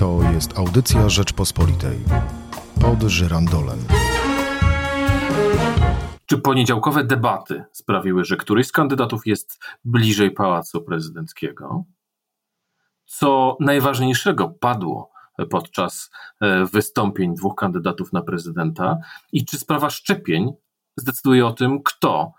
To jest audycja Rzeczpospolitej. Pod żyrandolem. Czy poniedziałkowe debaty sprawiły, że któryś z kandydatów jest bliżej pałacu prezydenckiego? Co najważniejszego padło podczas e, wystąpień dwóch kandydatów na prezydenta? I czy sprawa szczepień zdecyduje o tym, kto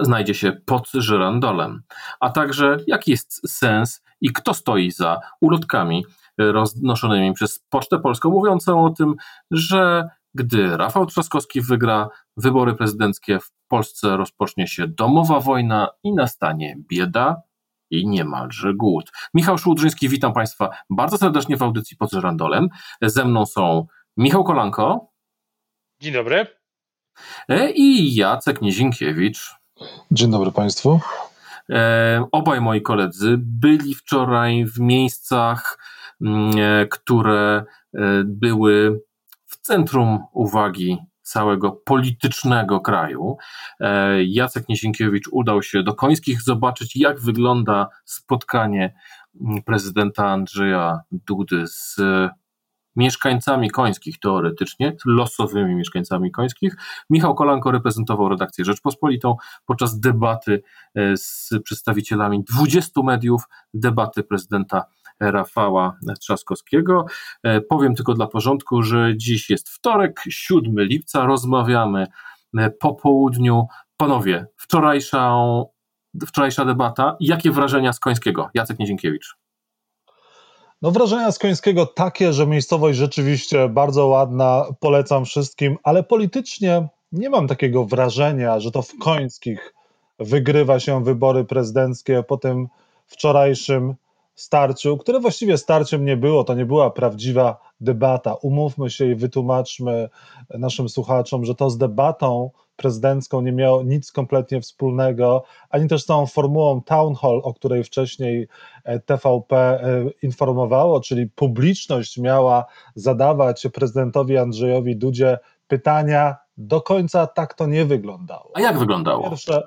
znajdzie się pod żyrandolem? A także jaki jest sens i kto stoi za ulotkami roznoszonymi przez Pocztę Polską, mówiącą o tym, że gdy Rafał Trzaskowski wygra wybory prezydenckie, w Polsce rozpocznie się domowa wojna i nastanie bieda i niemalże głód. Michał Szłudrzyński, witam Państwa bardzo serdecznie w audycji pod żyrandolem. Ze mną są Michał Kolanko. Dzień dobry. E, I Jacek Nizinkiewicz. Dzień dobry Państwu. E, obaj moi koledzy byli wczoraj w miejscach, które były w centrum uwagi całego politycznego kraju. Jacek Nizinkiewicz udał się do Końskich zobaczyć, jak wygląda spotkanie mm, prezydenta Andrzeja Dudy z mieszkańcami końskich teoretycznie, losowymi mieszkańcami końskich. Michał Kolanko reprezentował redakcję Rzeczpospolitą podczas debaty e, z przedstawicielami 20 mediów, debaty prezydenta Rafała Trzaskowskiego. E, powiem tylko dla porządku, że dziś jest wtorek, 7 lipca, rozmawiamy e, po południu. Panowie, wczorajsza, wczorajsza debata, jakie wrażenia z Końskiego? Jacek Niedziękiewicz. No wrażenia z Końskiego takie, że miejscowość rzeczywiście bardzo ładna, polecam wszystkim, ale politycznie nie mam takiego wrażenia, że to w Końskich wygrywa się wybory prezydenckie po tym wczorajszym starciu, które właściwie starciem nie było, to nie była prawdziwa debata. Umówmy się i wytłumaczmy naszym słuchaczom, że to z debatą prezydencką nie miało nic kompletnie wspólnego, ani też z tą formułą town hall, o której wcześniej e, TVP e, informowało, czyli publiczność miała zadawać prezydentowi Andrzejowi Dudzie pytania. Do końca tak to nie wyglądało. A jak wyglądało? Pierwsze,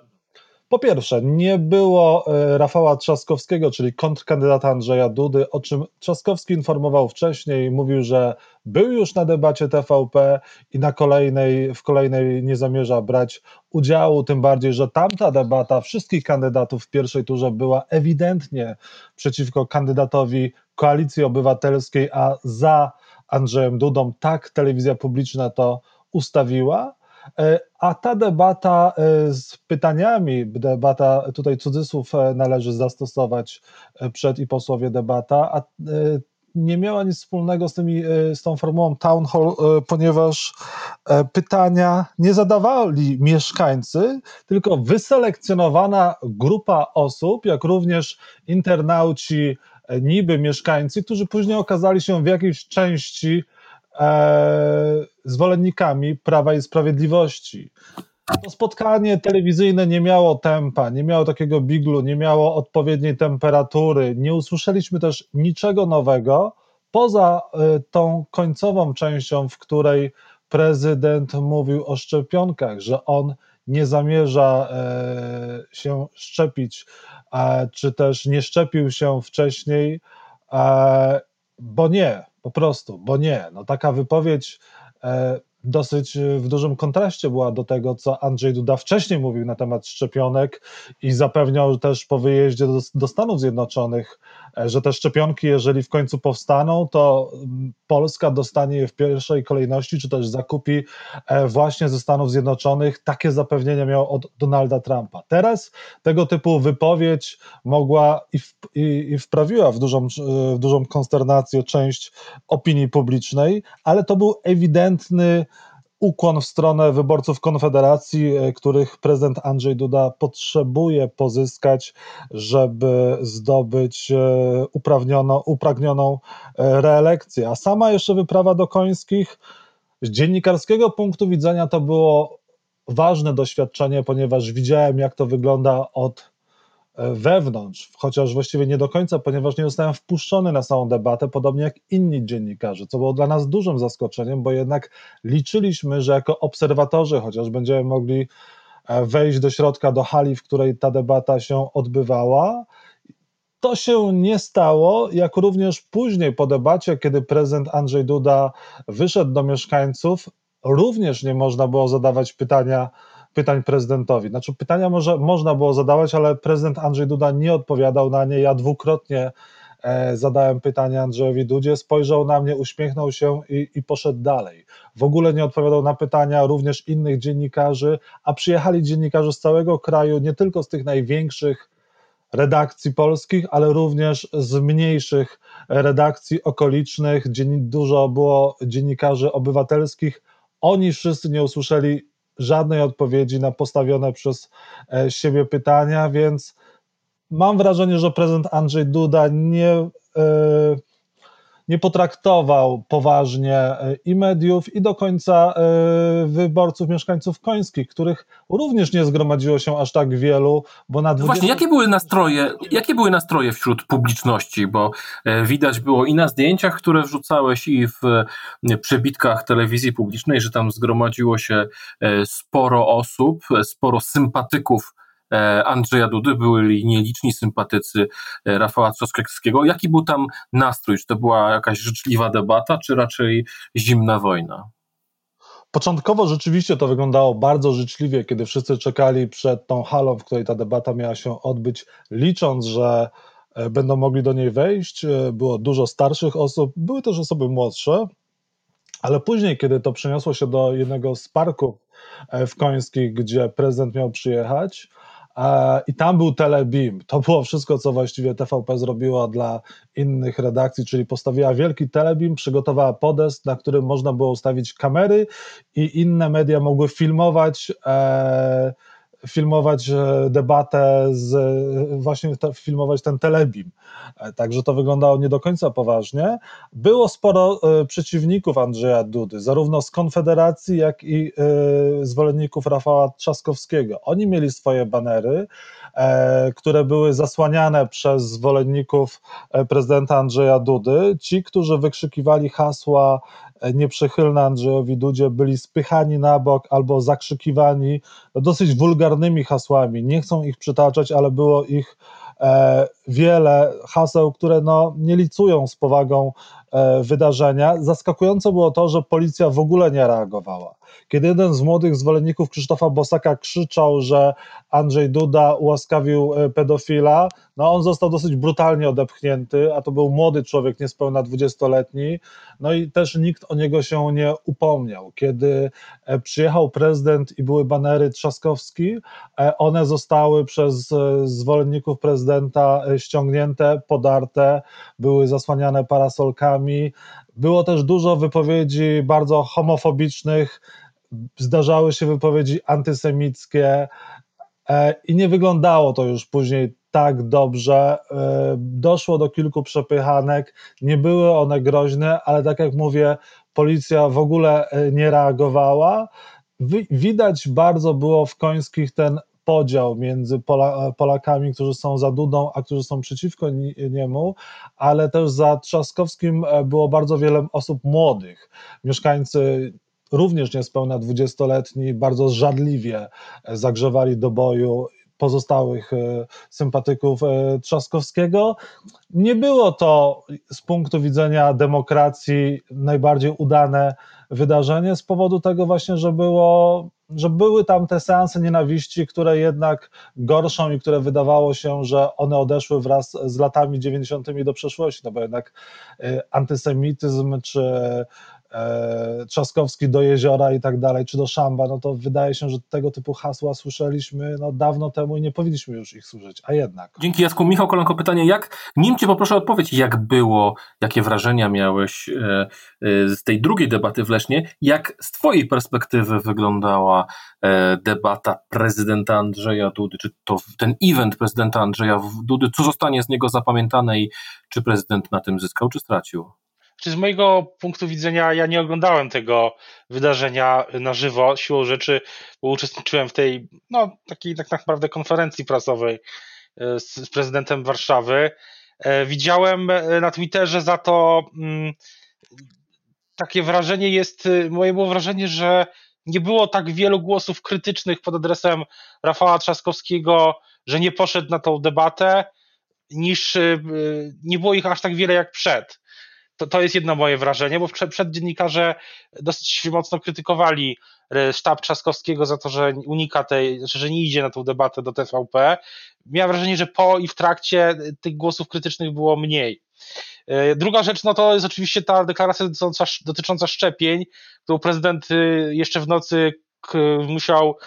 po pierwsze, nie było e, Rafała Trzaskowskiego, czyli kontrkandydata Andrzeja Dudy, o czym Trzaskowski informował wcześniej. Mówił, że był już na debacie TVP i na kolejnej, w kolejnej nie zamierza brać udziału, tym bardziej, że tamta debata wszystkich kandydatów w pierwszej turze była ewidentnie przeciwko kandydatowi Koalicji Obywatelskiej, a za Andrzejem Dudą. Tak telewizja publiczna to ustawiła. E, a ta debata e, z pytaniami, debata, tutaj cudzysłów e, należy zastosować przed i posłowie debata, a nie miała nic wspólnego z, tymi, z tą formułą town hall, ponieważ pytania nie zadawali mieszkańcy, tylko wyselekcjonowana grupa osób, jak również internauci, niby mieszkańcy, którzy później okazali się w jakiejś części e, zwolennikami Prawa i Sprawiedliwości. To spotkanie telewizyjne nie miało tempa, nie miało takiego biglu, nie miało odpowiedniej temperatury. Nie usłyszeliśmy też niczego nowego poza e, tą końcową częścią, w której prezydent mówił o szczepionkach, że on nie zamierza e, się szczepić, czy też nie szczepił się wcześniej, e, bo nie, po prostu, bo nie. No taka wypowiedź e, dosyć w dużym kontraście była do tego, co Andrzej Duda wcześniej mówił na temat szczepionek i zapewniał też po wyjeździe do, do Stanów Zjednoczonych, E, że te szczepionki, jeżeli w końcu powstaną, to mm, Polska dostanie je w pierwszej kolejności, czy też zakupi e, właśnie ze Stanów Zjednoczonych. Takie zapewnienia miał od Donalda Trumpa. Teraz tego typu wypowiedź mogła i, w, i, i wprawiła w dużą, w dużą konsternację część opinii publicznej, ale to był ewidentny ukłon w stronę wyborców Konfederacji, e, których prezydent Andrzej Duda potrzebuje pozyskać, żeby zdobyć e, uprawnioną, upragnioną e, reelekcję. A sama jeszcze wyprawa do Końskich z dziennikarskiego punktu widzenia to było ważne doświadczenie, ponieważ widziałem, jak to wygląda od wewnątrz, chociaż właściwie nie do końca, ponieważ nie zostałem wpuszczony na samą debatę, podobnie jak inni dziennikarze, co było dla nas dużym zaskoczeniem, bo jednak liczyliśmy, że jako obserwatorzy chociaż będziemy mogli e, wejść do środka, do hali, w której ta debata się odbywała. To się nie stało, jak również później po debacie, kiedy prezydent Andrzej Duda wyszedł do mieszkańców, również nie można było zadawać pytania, pytań prezydentowi. Znaczy, pytania może, można było zadawać, ale prezydent Andrzej Duda nie odpowiadał na nie. Ja dwukrotnie e, zadałem pytanie Andrzejowi Dudzie, spojrzał na mnie, uśmiechnął się i, i poszedł dalej. W ogóle nie odpowiadał na pytania również innych dziennikarzy, a przyjechali dziennikarze z całego kraju, nie tylko z tych największych redakcji polskich, ale również z mniejszych redakcji okolicznych. Dużo było dziennikarzy obywatelskich. Oni wszyscy nie usłyszeli żadnej odpowiedzi na postawione przez e, siebie pytania, więc mam wrażenie, że prezydent Andrzej Duda nie. Yy, nie potraktował poważnie e, i mediów, i do końca e, wyborców, mieszkańców końskich, których również nie zgromadziło się aż tak wielu, bo na 20... No właśnie, jakie były nastroje, jakie były nastroje wśród publiczności, bo e, widać było i na zdjęciach, które wrzucałeś, i w przebitkach telewizji publicznej, że tam zgromadziło się sporo osób, sporo sympatyków Andrzeja Dudy, byli nieliczni sympatycy e, Rafała Trzaskowskiego. Jaki był tam nastrój? Czy to była jakaś życzliwa debata, czy raczej zimna wojna? Początkowo rzeczywiście to wyglądało bardzo życzliwie, kiedy wszyscy czekali przed tą halą, w której ta debata miała się odbyć, licząc, że e, będą mogli do niej wejść. Było dużo starszych osób, były też osoby młodsze, ale później, kiedy to przeniosło się do jednego z parków w Końskich, gdzie prezydent miał przyjechać, i tam był Telebeam. To było wszystko, co właściwie TVP zrobiła dla innych redakcji, czyli postawiła wielki Telebeam, przygotowała podest, na którym można było ustawić kamery i inne media mogły filmować. E, filmować e, debatę, z, właśnie filmować ten telebim. E, także to wyglądało nie do końca poważnie. Było sporo e, przeciwników Andrzeja Dudy, zarówno z Konfederacji, jak i zwolenników Rafała Trzaskowskiego. Oni mieli swoje banery, które były zasłaniane przez zwolenników prezydenta Andrzeja Dudy. Ci, którzy wykrzykiwali hasła nieprzychylne Andrzejowi Dudzie, byli spychani na bok albo zakrzykiwani dosyć wulgarnymi hasłami. Nie chcą ich przytaczać, ale było ich e, wiele haseł, które no, nie licują z powagą e, wydarzenia. Zaskakujące było to, że policja w ogóle nie reagowała. Kiedy jeden z młodych zwolenników Krzysztofa Bosaka krzyczał, że Andrzej Duda ułaskawił e, pedofila, no on został dosyć brutalnie odepchnięty, a to był młody człowiek, niespełna dwudziestoletni, no i też nikt o niego się nie upomniał. Kiedy e, przyjechał prezydent i były banery Trzaskowski, e, one zostały przez zwolenników prezydenta ściągnięte, podarte, były zasłaniane parasolkami. Było też dużo wypowiedzi bardzo homofobicznych, zdarzały się wypowiedzi antysemickie e, i nie wyglądało to już później tak dobrze. E, doszło do kilku przepychanek, nie były one groźne, ale tak jak mówię, policja w ogóle e, nie reagowała. Widać bardzo było w Końskich ten podział między Polakami, którzy są za Dudą, a którzy są przeciwko niemu, ale też za Trzaskowskim było bardzo wiele osób młodych. Mieszkańcy również niespełna dwudziestoletni, bardzo żadliwie zagrzewali do boju pozostałych e, sympatyków e, Trzaskowskiego. Nie było to z punktu widzenia demokracji najbardziej udane wydarzenie z powodu tego właśnie, że było że były tam te seanse nienawiści, które jednak gorszą i które wydawało się, że one odeszły wraz z latami 90. do przeszłości, no bo jednak e, antysemityzm czy Trzaskowski do jeziora i tak dalej, czy do Szamba, no to wydaje się, że tego typu hasła słyszeliśmy no, dawno temu i nie powinniśmy już ich słyszeć, a jednak. Dzięki Jacku. Michał Kolanko, pytanie, jak, nim Cię poproszę odpowiedź, jak było, jakie wrażenia miałeś e, e, z tej drugiej debaty w Lesznie, jak z Twojej perspektywy wyglądała e, debata prezydenta Andrzeja Dudy, czy to ten event prezydenta Andrzeja Dudy, co zostanie z niego zapamiętane i czy prezydent na tym zyskał, czy stracił? Czy z mojego punktu widzenia ja nie oglądałem tego wydarzenia na żywo, siłą rzeczy, bo uczestniczyłem w tej, no, takiej tak naprawdę konferencji prasowej e, z, z prezydentem Warszawy. E, widziałem e, na Twitterze za to mm, takie wrażenie jest, moje było wrażenie, że nie było tak wielu głosów krytycznych pod adresem Rafała Trzaskowskiego, że nie poszedł na tą debatę niż nie było ich aż tak wiele jak przed. To, to jest jedno moje wrażenie, bo przed, dziennikarze dosyć mocno krytykowali sztab Trzaskowskiego za to, że unika tej, że nie idzie na tą debatę do TVP. Miałem wrażenie, że po i w trakcie tych głosów krytycznych było mniej. E, druga rzecz, no to jest oczywiście ta deklaracja dotycząca, dotycząca szczepień, którą prezydent jeszcze w nocy musiał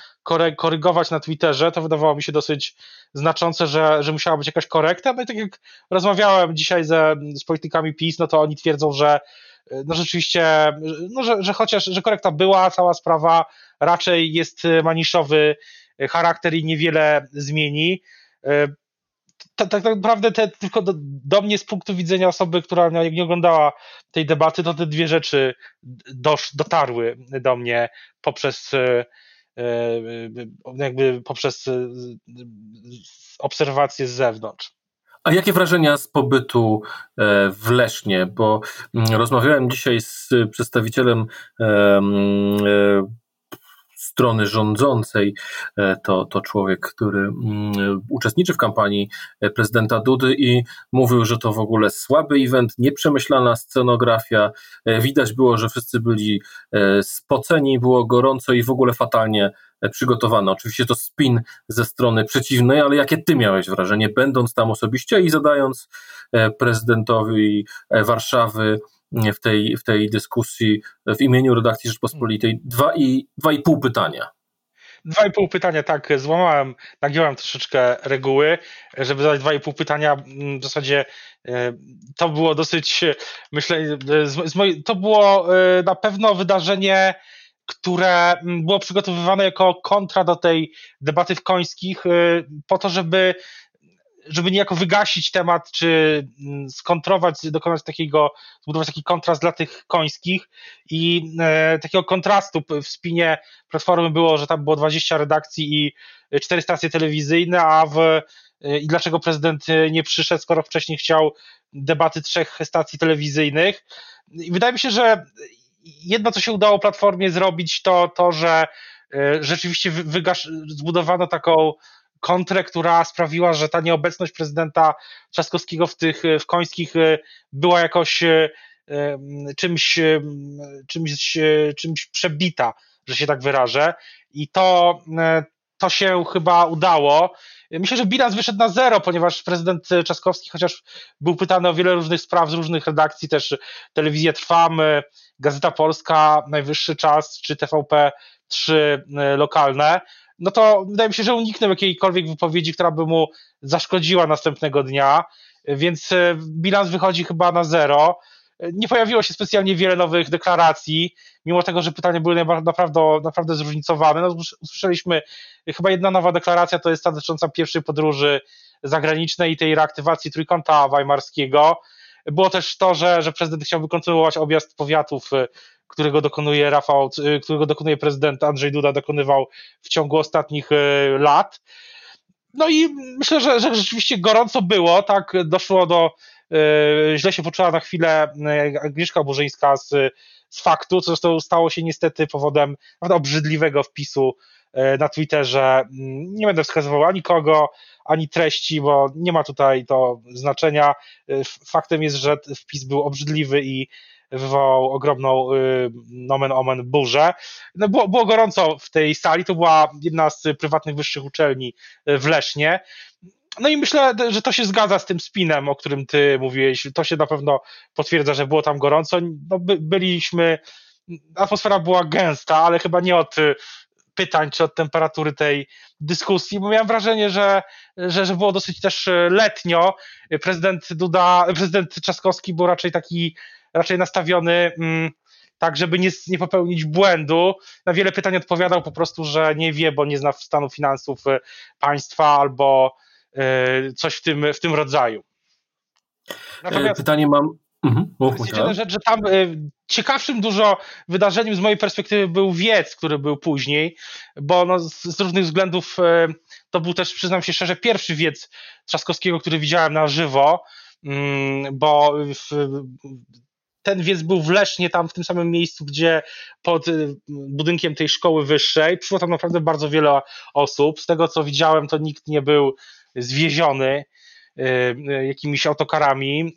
korygować na Twitterze, to wydawało mi się dosyć znaczące, że, że musiała być jakaś korekta. No i tak jak rozmawiałem dzisiaj ze, z politykami PiS, no to oni twierdzą, że no rzeczywiście, no że, że chociaż, że korekta była, cała sprawa raczej jest maniszowy charakter i niewiele zmieni. Tak, tak naprawdę te, tylko do, do, mnie z punktu widzenia osoby, która nie oglądała tej debaty, to te dwie rzeczy dosz, dotarły do mnie poprzez E, e, jakby poprzez e, obserwacje z zewnątrz. A jakie wrażenia z pobytu w Lesznie? Bo mm, rozmawiałem dzisiaj z przedstawicielem strony rządzącej. E, to, to człowiek, który mm, uczestniczy w kampanii e, prezydenta Dudy i mówił, że to w ogóle słaby event, nieprzemyślana scenografia. E, widać było, że wszyscy byli spoceni, było gorąco i w ogóle fatalnie przygotowane. Oczywiście to spin ze strony przeciwnej, ale jakie ty miałeś wrażenie, będąc tam osobiście i zadając prezydentowi Warszawy w tej, w tej dyskusji w imieniu redakcji Rzeczpospolitej dwa i, dwa i pół pytania. Dwa i pół pytania, tak, złamałem, nagiąłem troszeczkę reguły, żeby zadać dwa i pół pytania. Mm, w zasadzie e, to było dosyć, myślę, z, z mojej, to było e, na pewno wydarzenie, które mm, było przygotowywane jako kontra do tej debaty w Końskich, e, po to, żeby żeby niejako wygasić temat, czy mm, skontrować, dokonać takiego, zbudować taki kontrast dla tych końskich i e, takiego kontrastu w spinie Platformy było, że tam było 20 redakcji i 4 stacje telewizyjne, a w e, i dlaczego prezydent nie przyszedł, skoro wcześniej chciał debaty trzech stacji telewizyjnych. I wydaje mi się, że jedno, co się udało Platformie zrobić, to to, że e, rzeczywiście wygasz, zbudowano taką kontrę, która sprawiła, że ta nieobecność prezydenta Trzaskowskiego w tych w końskich e, była jakoś e, czymś, czymś, czymś przebita, że się tak wyrażę. I to, e, to się chyba udało. Myślę, że bilans wyszedł na zero, ponieważ prezydent Trzaskowski, chociaż był pytany o wiele różnych spraw z różnych redakcji, też Telewizja Trwamy, Gazeta Polska, Najwyższy Czas, czy TVP 3 lokalne, no to wydaje mi się, że uniknął jakiejkolwiek wypowiedzi, która by mu zaszkodziła następnego dnia, więc e, bilans wychodzi chyba na zero. Nie pojawiło się specjalnie wiele nowych deklaracji, mimo tego, że pytania były naprawdę, naprawdę zróżnicowane. No, usłyszeliśmy chyba jedna nowa deklaracja, to jest ta dotycząca pierwszej podróży zagranicznej i tej reaktywacji trójkąta weimarskiego. Było też to, że, że prezydent chciałby kontynuować objazd powiatów e, którego dokonuje Rafał, y, którego dokonuje prezydent Andrzej Duda, dokonywał w ciągu ostatnich y, lat. No i myślę, że, że rzeczywiście gorąco było, tak, doszło do, y, źle się poczuła na chwilę Agnieszka Burzyńska z, z faktu, co zresztą stało się niestety powodem obrzydliwego wpisu na Twitterze. Nie będę wskazywał ani kogo, ani treści, bo nie ma tutaj to znaczenia. Faktem jest, że wpis był obrzydliwy i wywołał ogromną y, nomen omen burzę. No było, było gorąco w tej sali, to była jedna z prywatnych wyższych uczelni w Lesznie. No i myślę, że to się zgadza z tym spinem, o którym ty mówiłeś. To się na pewno potwierdza, że było tam gorąco. No, by, byliśmy, atmosfera była gęsta, ale chyba nie od pytań czy od temperatury tej dyskusji, bo miałem wrażenie, że, że, że było dosyć też letnio. Prezydent Duda, prezydent Trzaskowski był raczej taki raczej nastawiony mm, tak, żeby nie, nie popełnić błędu. Na wiele pytań odpowiadał po prostu, że nie wie, bo nie zna stanu finansów y, państwa albo y, coś w tym, w tym rodzaju. Natomiast Pytanie mam. Mhm, jedna rzecz, że tam y, ciekawszym dużo wydarzeniem z mojej perspektywy był wiec, który był później, bo no, z, z różnych względów to był też, przyznam się szczerze, pierwszy wiec Trzaskowskiego, który widziałem na żywo, mm, bo w, ten wiec był w Lesznie, tam w tym samym miejscu, gdzie pod y, budynkiem tej szkoły wyższej. Przyszło tam naprawdę bardzo wiele osób. Z tego co widziałem, to nikt nie był zwieziony. jakimiś autokarami.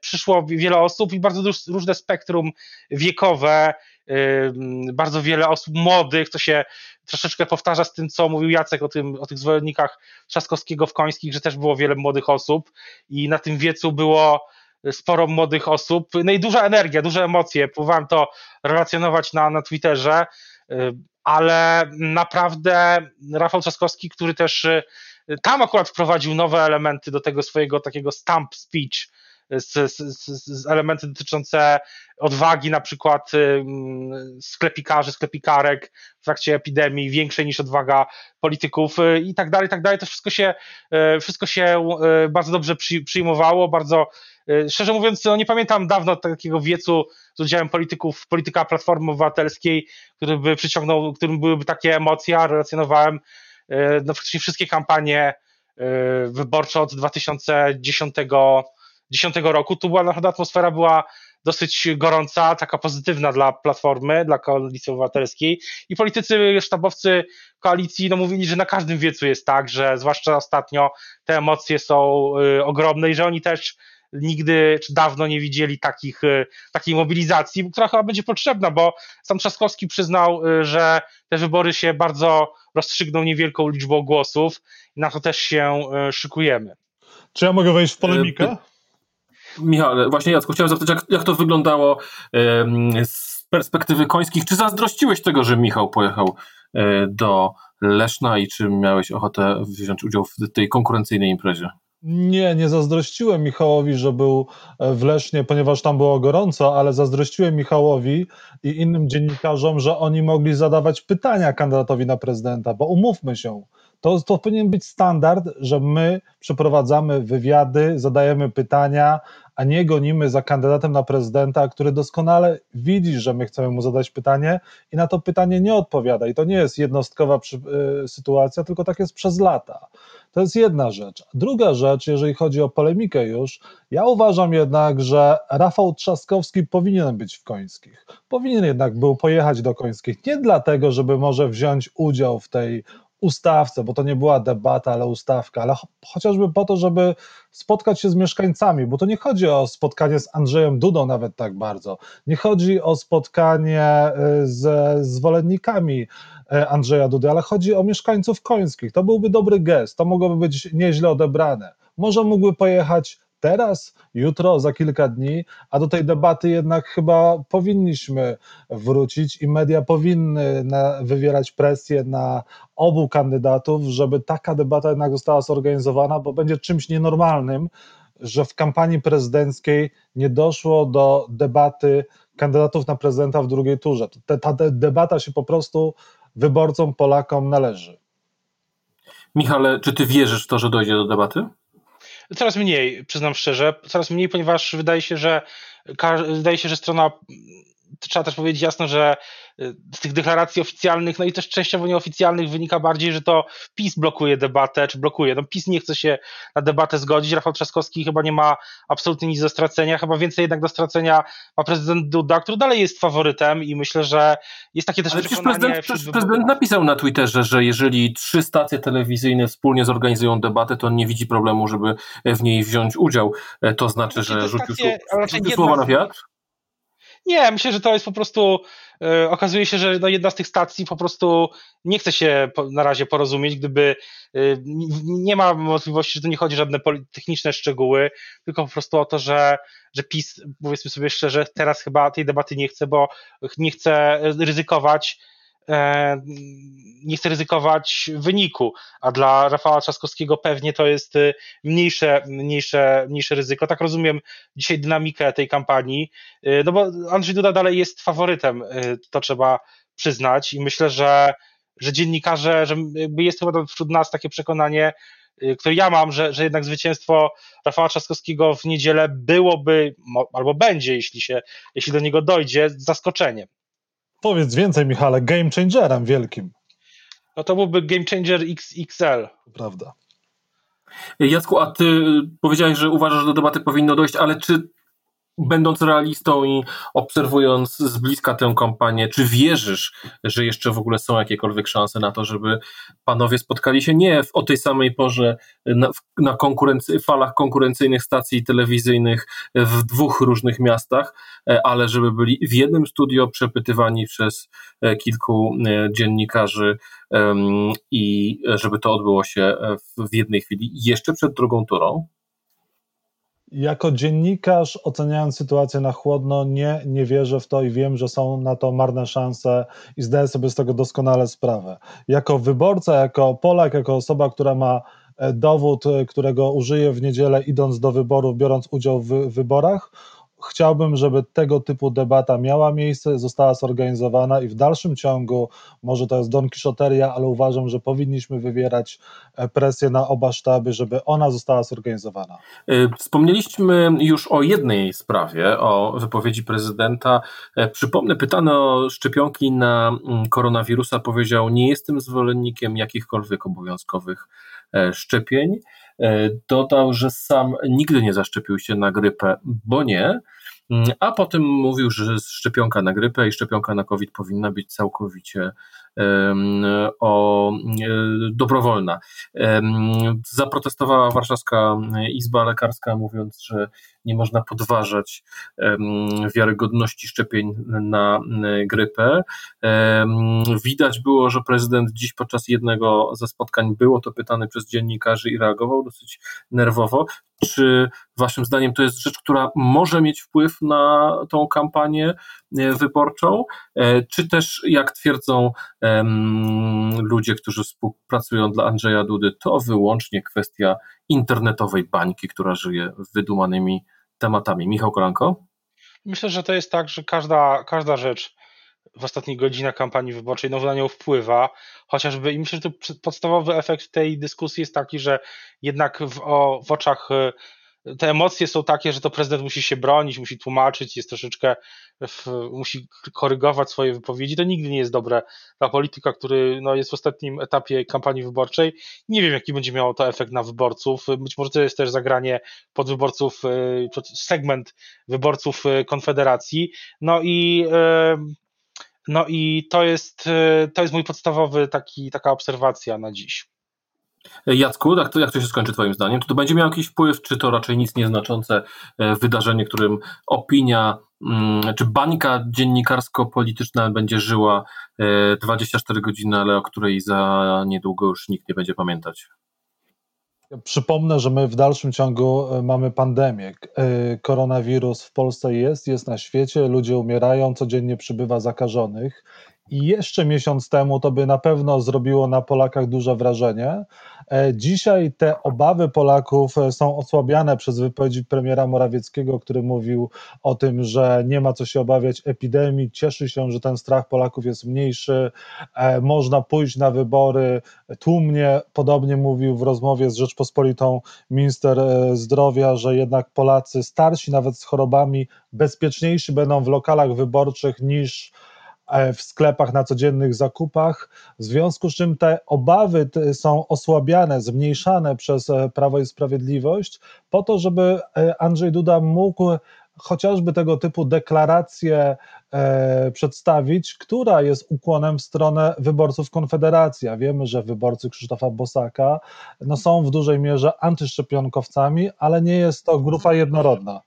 Przyszło wiele osób i bardzo różne spektrum wiekowe, bardzo wiele osób młodych, to się troszeczkę powtarza z tym, co mówił Jacek o, tym, o tych zwolennikach Trzaskowskiego w Końskich, że też było wiele młodych osób i na tym wiecu było sporo młodych osób, no i duża energia, duże emocje, próbowałem to relacjonować na, na Twitterze, ale naprawdę Rafał Trzaskowski, który też tam akurat wprowadził nowe elementy do tego swojego takiego stamp speech, z, z, z, elementy dotyczące odwagi, na przykład sklepikarzy, sklepikarek w trakcie epidemii, większej niż odwaga polityków y, i tak dalej, i tak dalej. To wszystko się, y, wszystko się y, bardzo dobrze przyjmowało, bardzo szczerze mówiąc, no nie pamiętam dawno takiego wiecu z udziałem polityków, polityka Platformy Obywatelskiej, który by przyciągnął, którym byłyby takie emocje, relacjonowałem no, praktycznie wszystkie kampanie wyborcze od 2010 2010 roku, tu była naprawdę atmosfera była dosyć gorąca, taka pozytywna dla Platformy, dla Koalicji Obywatelskiej. I politycy, sztabowcy koalicji no, mówili, że na każdym wiecu jest tak, że zwłaszcza ostatnio te emocje są y, ogromne i że oni też nigdy czy dawno nie widzieli takich, y, takiej mobilizacji, która chyba będzie potrzebna, bo sam Trzaskowski przyznał, y, że te wybory się bardzo rozstrzygną niewielką liczbą głosów i na to też się y, szykujemy. Czy ja mogę wejść w polemikę? Michał, właśnie Jacku, chciałem zapytać, jak, jak to wyglądało z perspektywy końskich. Czy zazdrościłeś tego, że Michał pojechał e, do Leszna i czy miałeś ochotę wziąć udział w tej konkurencyjnej imprezie? Nie, nie zazdrościłem Michałowi, że był e, w Lesznie, ponieważ tam było gorąco, ale zazdrościłem Michałowi i innym dziennikarzom, że oni mogli zadawać pytania kandydatowi na prezydenta, bo umówmy się, to, to powinien być standard, że my przeprowadzamy wywiady, zadajemy pytania, a nie gonimy za kandydatem na prezydenta, który doskonale widzi, że my chcemy mu zadać pytanie i na to pytanie nie odpowiada. I to nie jest jednostkowa przy, y, sytuacja, tylko tak jest przez lata. To jest jedna rzecz. Druga rzecz, jeżeli chodzi o polemikę już, ja uważam jednak, że Rafał Trzaskowski powinien być w Końskich. Powinien jednak był pojechać do Końskich. Nie dlatego, żeby może wziąć udział w tej ustawce, bo to nie była debata, ale ustawka, ale chociażby po to, żeby spotkać się z mieszkańcami, bo to nie chodzi o spotkanie z Andrzejem Dudą nawet tak bardzo, nie chodzi o spotkanie y, ze zwolennikami Andrzeja Dudy, ale chodzi o mieszkańców końskich. To byłby dobry gest, to mogłoby być nieźle odebrane. Może mógłby pojechać teraz, jutro, za kilka dni, a do tej debaty jednak chyba powinniśmy wrócić i media powinny wywierać presję na obu kandydatów, żeby taka debata jednak została zorganizowana, bo będzie czymś nienormalnym, że w kampanii prezydenckiej nie doszło do debaty kandydatów na prezydenta w drugiej turze. Ta, ta debata się po prostu wyborcom, Polakom należy. Michale, czy ty wierzysz w to, że dojdzie do debaty? Coraz mniej, przyznam szczerze, coraz mniej, ponieważ wydaje się, że wydaje się, że strona trzeba też powiedzieć jasno, że y, z tych deklaracji oficjalnych, no i też częściowo nieoficjalnych wynika bardziej, że to PiS blokuje debatę, czy blokuje. No PiS nie chce się na debatę zgodzić, Rafał Trzaskowski chyba nie ma absolutnie nic do stracenia, chyba więcej jednak do stracenia ma prezydent Duda, który dalej jest faworytem i myślę, że jest takie też Ale przekonanie... Prezydent, przecież prezydent napisał na Twitterze, że jeżeli trzy stacje telewizyjne wspólnie zorganizują debatę, to on nie widzi problemu, żeby w niej wziąć udział. E, to znaczy, że rzucił, rzucił słowa na wiatr? Nie, myślę, że to jest po prostu, y, okazuje się, że no jedna z tych stacji po prostu nie chce się na razie porozumieć, gdyby y, nie ma możliwości, że to nie chodzi o żadne techniczne szczegóły, tylko po prostu o to, że, że PiS, powiedzmy sobie szczerze, teraz chyba tej debaty nie chce, bo nie chce ryzykować E, nie chce ryzykować wyniku, a dla Rafała Trzaskowskiego pewnie to jest y, mniejsze, mniejsze, mniejsze ryzyko. Tak rozumiem dzisiaj dynamikę tej kampanii, y, no bo Andrzej Duda dalej jest faworytem, to trzeba przyznać i myślę, że, że dziennikarze, że jest chyba wśród nas takie przekonanie, które ja mam, że, że jednak zwycięstwo Rafała Trzaskowskiego w niedzielę byłoby, albo będzie, jeśli, się, jeśli do niego dojdzie, zaskoczeniem. Powiedz więcej, Michale, game changerem wielkim. No to byłby game changer XXL. Prawda. Jacku, a ty powiedziałeś, że uważasz, że do debaty powinno dojść, ale czy będąc realistą i obserwując z bliska tę kampanię, czy wierzysz, że jeszcze w ogóle są jakiekolwiek szanse na to, żeby panowie spotkali się nie w, o tej samej porze na, na konkurency, falach konkurencyjnych stacji telewizyjnych w dwóch różnych miastach, e, ale żeby byli w jednym studio przepytywani przez e, kilku e, dziennikarzy i żeby to odbyło się w jednej chwili, jeszcze przed drugą turą? Jako dziennikarz, oceniając sytuację na chłodno, nie, nie wierzę w to i wiem, że są na to marne szanse i zdaję sobie z tego doskonale sprawę. Jako wyborca, jako Polak, jako osoba, która ma e, dowód, e, którego użyję w niedzielę, idąc do wyborów, biorąc udział w wyborach, chciałbym, żeby tego typu debata miała miejsce, została zorganizowana i w dalszym ciągu, może to jest Don Kiszoteria, ale uważam, że powinniśmy wywierać e, presję na oba sztaby, żeby ona została zorganizowana. E, wspomnieliśmy już o jednej sprawie, o wypowiedzi prezydenta. E, przypomnę, pytany o szczepionki na mm, koronawirusa powiedział, nie jestem zwolennikiem jakichkolwiek obowiązkowych szczepień. Dodał, że sam nigdy nie zaszczepił się na grypę, bo nie, a potem mówił, że szczepionka na grypę i szczepionka na COVID powinna być całkowicie o, e, dobrowolna. Zaprotestowała Warszawska Izba Lekarska, mówiąc, że nie można podważać wiarygodności szczepień na grypę. Widać było, że prezydent dziś podczas jednego ze spotkań było to pytany przez dziennikarzy i reagował dosyć nerwowo. Czy Waszym zdaniem to jest rzecz, która może mieć wpływ na tą kampanię e, wyborczą? E, czy też, jak twierdzą ludzie, którzy współpracują dla Andrzeja Dudy, to wyłącznie kwestia internetowej bańki, która żyje wydumanymi tematami. Michał Kolanko? Myślę, że to jest tak, że każda, każda rzecz w ostatnich godzinach kampanii wyborczej no, na nią wpływa, chociażby i myślę, że to podstawowy efekt tej dyskusji jest taki, że jednak w, o, w oczach te emocje są takie, że to prezydent musi się bronić, musi tłumaczyć, jest troszeczkę, w, musi korygować swoje wypowiedzi. To nigdy nie jest dobre dla polityka, który no, jest w ostatnim etapie kampanii wyborczej. Nie wiem, jaki będzie miało to efekt na wyborców. Być może to jest też zagranie pod wyborców, y, pod segment wyborców y, Konfederacji. No i no i to jest, y, to jest mój podstawowy taki, taka obserwacja na dziś. Jacku, jak to, jak to się skończy Twoim zdaniem? Czy to będzie miało jakiś wpływ, czy to raczej nic nieznaczące e, wydarzenie, którym opinia, mm, czy bańka dziennikarsko-polityczna będzie żyła 24 e, godziny, ale o której za niedługo już nikt nie będzie pamiętać? Przypomnę, że my w dalszym ciągu e, mamy pandemię. Koronawirus w Polsce jest, jest na świecie, ludzie umierają, codziennie przybywa zakażonych i jeszcze miesiąc temu to by na pewno zrobiło na Polakach duże wrażenie. E, dzisiaj te obawy Polaków e, są osłabiane przez wypowiedzi premiera Morawieckiego, który mówił o tym, że nie ma co się obawiać epidemii, cieszy się, że ten strach Polaków jest mniejszy, e, można pójść na wybory tłumnie. Podobnie mówił w rozmowie z Rzeczpospolitą minister zdrowia, że jednak Polacy starsi, nawet z chorobami, bezpieczniejsi będą w lokalach wyborczych niż w sklepach na codziennych zakupach, w związku z czym te obawy są osłabiane, zmniejszane przez e, Prawo i Sprawiedliwość, po to, żeby e, Andrzej Duda mógł chociażby tego typu deklarację e, przedstawić, która jest ukłonem w stronę wyborców Konfederacji. A wiemy, że wyborcy Krzysztofa Bosaka no, są w dużej mierze antyszczepionkowcami, ale nie jest to grupa jednorodna.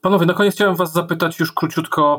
Panowie, na koniec chciałem Was zapytać już króciutko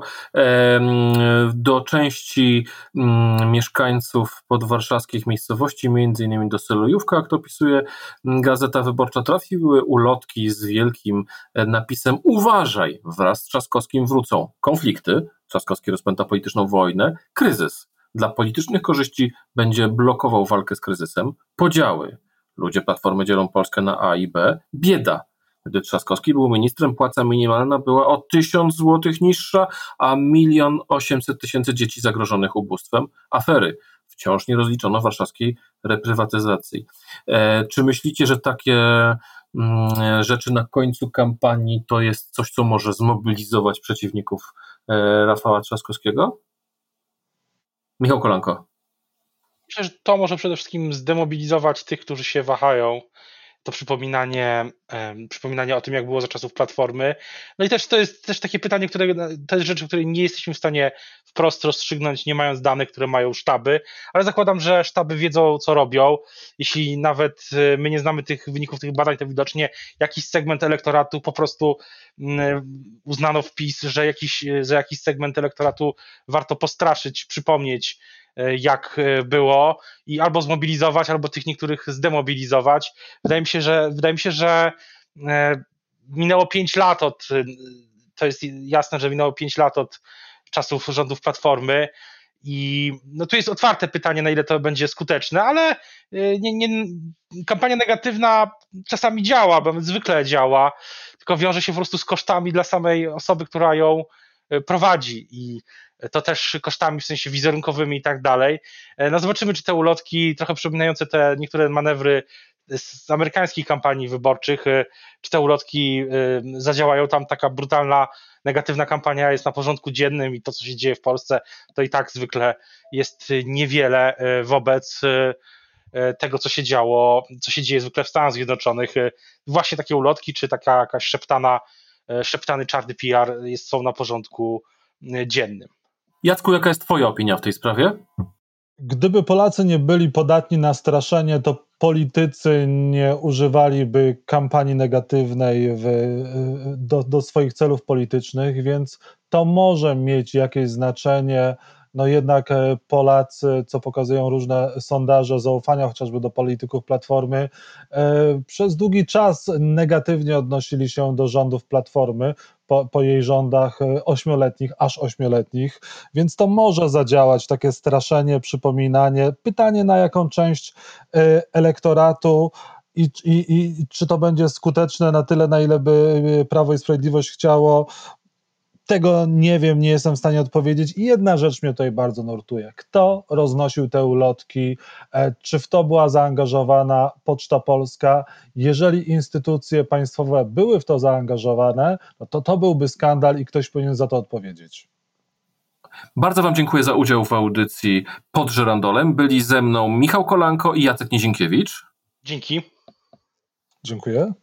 do części mm, mieszkańców podwarszawskich miejscowości, między innymi do Selojówka, jak to opisuje mm, Gazeta Wyborcza, trafiły ulotki z wielkim e, napisem Uważaj, wraz z Trzaskowskim wrócą konflikty, Trzaskowski rozpęta polityczną wojnę, kryzys. Dla politycznych korzyści będzie blokował walkę z kryzysem, podziały. Ludzie Platformy dzielą Polskę na A i B, bieda gdy Trzaskowski był ministrem, płaca minimalna była o 1000 zł niższa, a milion 800 tysięcy dzieci zagrożonych ubóstwem. Afery. Wciąż nie rozliczono warszawskiej reprywatyzacji. E, czy myślicie, że takie mm, rzeczy na końcu kampanii to jest coś, co może zmobilizować przeciwników e, Rafała Trzaskowskiego? Michał Kolanko. Myślę, że to może przede wszystkim zdemobilizować tych, którzy się wahają to przypominanie, przypominanie o tym, jak było za czasów Platformy. No i też to jest też takie pytanie, które, to rzeczy, które nie jesteśmy w stanie wprost rozstrzygnąć, nie mając danych, które mają sztaby, ale zakładam, że sztaby wiedzą, co robią. Jeśli nawet e, my nie znamy tych wyników tych badań, to widocznie jakiś segment elektoratu po prostu mm, uznano wpis, że jakiś, że jakiś segment elektoratu warto postraszyć, przypomnieć, jak e, było i albo zmobilizować, albo tych niektórych zdemobilizować. Wydaje mi się, że wydaje mi się, że e, minęło 5 lat od to jest jasne, że minęło 5 lat od czasów rządów Platformy i no tu jest otwarte pytanie, na ile to będzie skuteczne, ale nie, nie, kampania negatywna czasami działa, bo zwykle działa, tylko wiąże się po prostu z kosztami dla samej osoby, która ją prowadzi i to też kosztami w sensie wizerunkowymi i tak dalej. E, no zobaczymy, czy te ulotki, trochę przypominające te niektóre manewry z amerykańskich kampanii wyborczych, e, czy te ulotki e, zadziałają tam taka brutalna, negatywna kampania jest na porządku dziennym i to, co się dzieje w Polsce, to i tak zwykle jest niewiele wobec tego, co się działo, co się dzieje zwykle w Stanach Zjednoczonych. Właśnie takie ulotki, czy taka jakaś szeptana, szeptany czarny PR jest, są na porządku dziennym. Jacku, jaka jest Twoja opinia w tej sprawie? Gdyby Polacy nie byli podatni na straszenie, to politycy nie używaliby kampanii negatywnej w, do, do swoich celów politycznych, więc to może mieć jakieś znaczenie no jednak e, Polacy, co pokazują różne sondaże zaufania chociażby do polityków Platformy, e, przez długi czas negatywnie odnosili się do rządów Platformy po, po jej rządach e, ośmioletnich, aż ośmioletnich, więc to może zadziałać takie straszenie, przypominanie. Pytanie na jaką część elektoratu i, i, i czy to będzie skuteczne na tyle, na ile by Prawo i Sprawiedliwość chciało, tego nie wiem, nie jestem w stanie odpowiedzieć. I jedna rzecz mnie tutaj bardzo nurtuje. Kto roznosił te ulotki? E, czy w to była zaangażowana Poczta Polska? Jeżeli instytucje państwowe były w to zaangażowane, no to to byłby skandal i ktoś powinien za to odpowiedzieć. Bardzo Wam dziękuję za udział w audycji pod żerandolem. Byli ze mną Michał Kolanko i Jacek Nizinkiewicz. Dzięki. Dziękuję.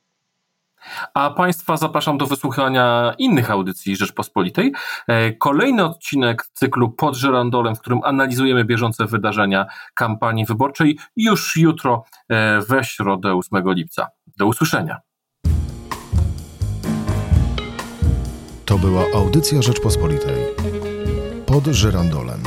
A Państwa zapraszam do wysłuchania innych audycji Rzeczpospolitej. E, kolejny odcinek cyklu Pod Żerandolem, w którym analizujemy bieżące wydarzenia kampanii wyborczej, już jutro e, we środę 8 lipca. Do usłyszenia. To była audycja Rzeczpospolitej. Pod Żerandolem.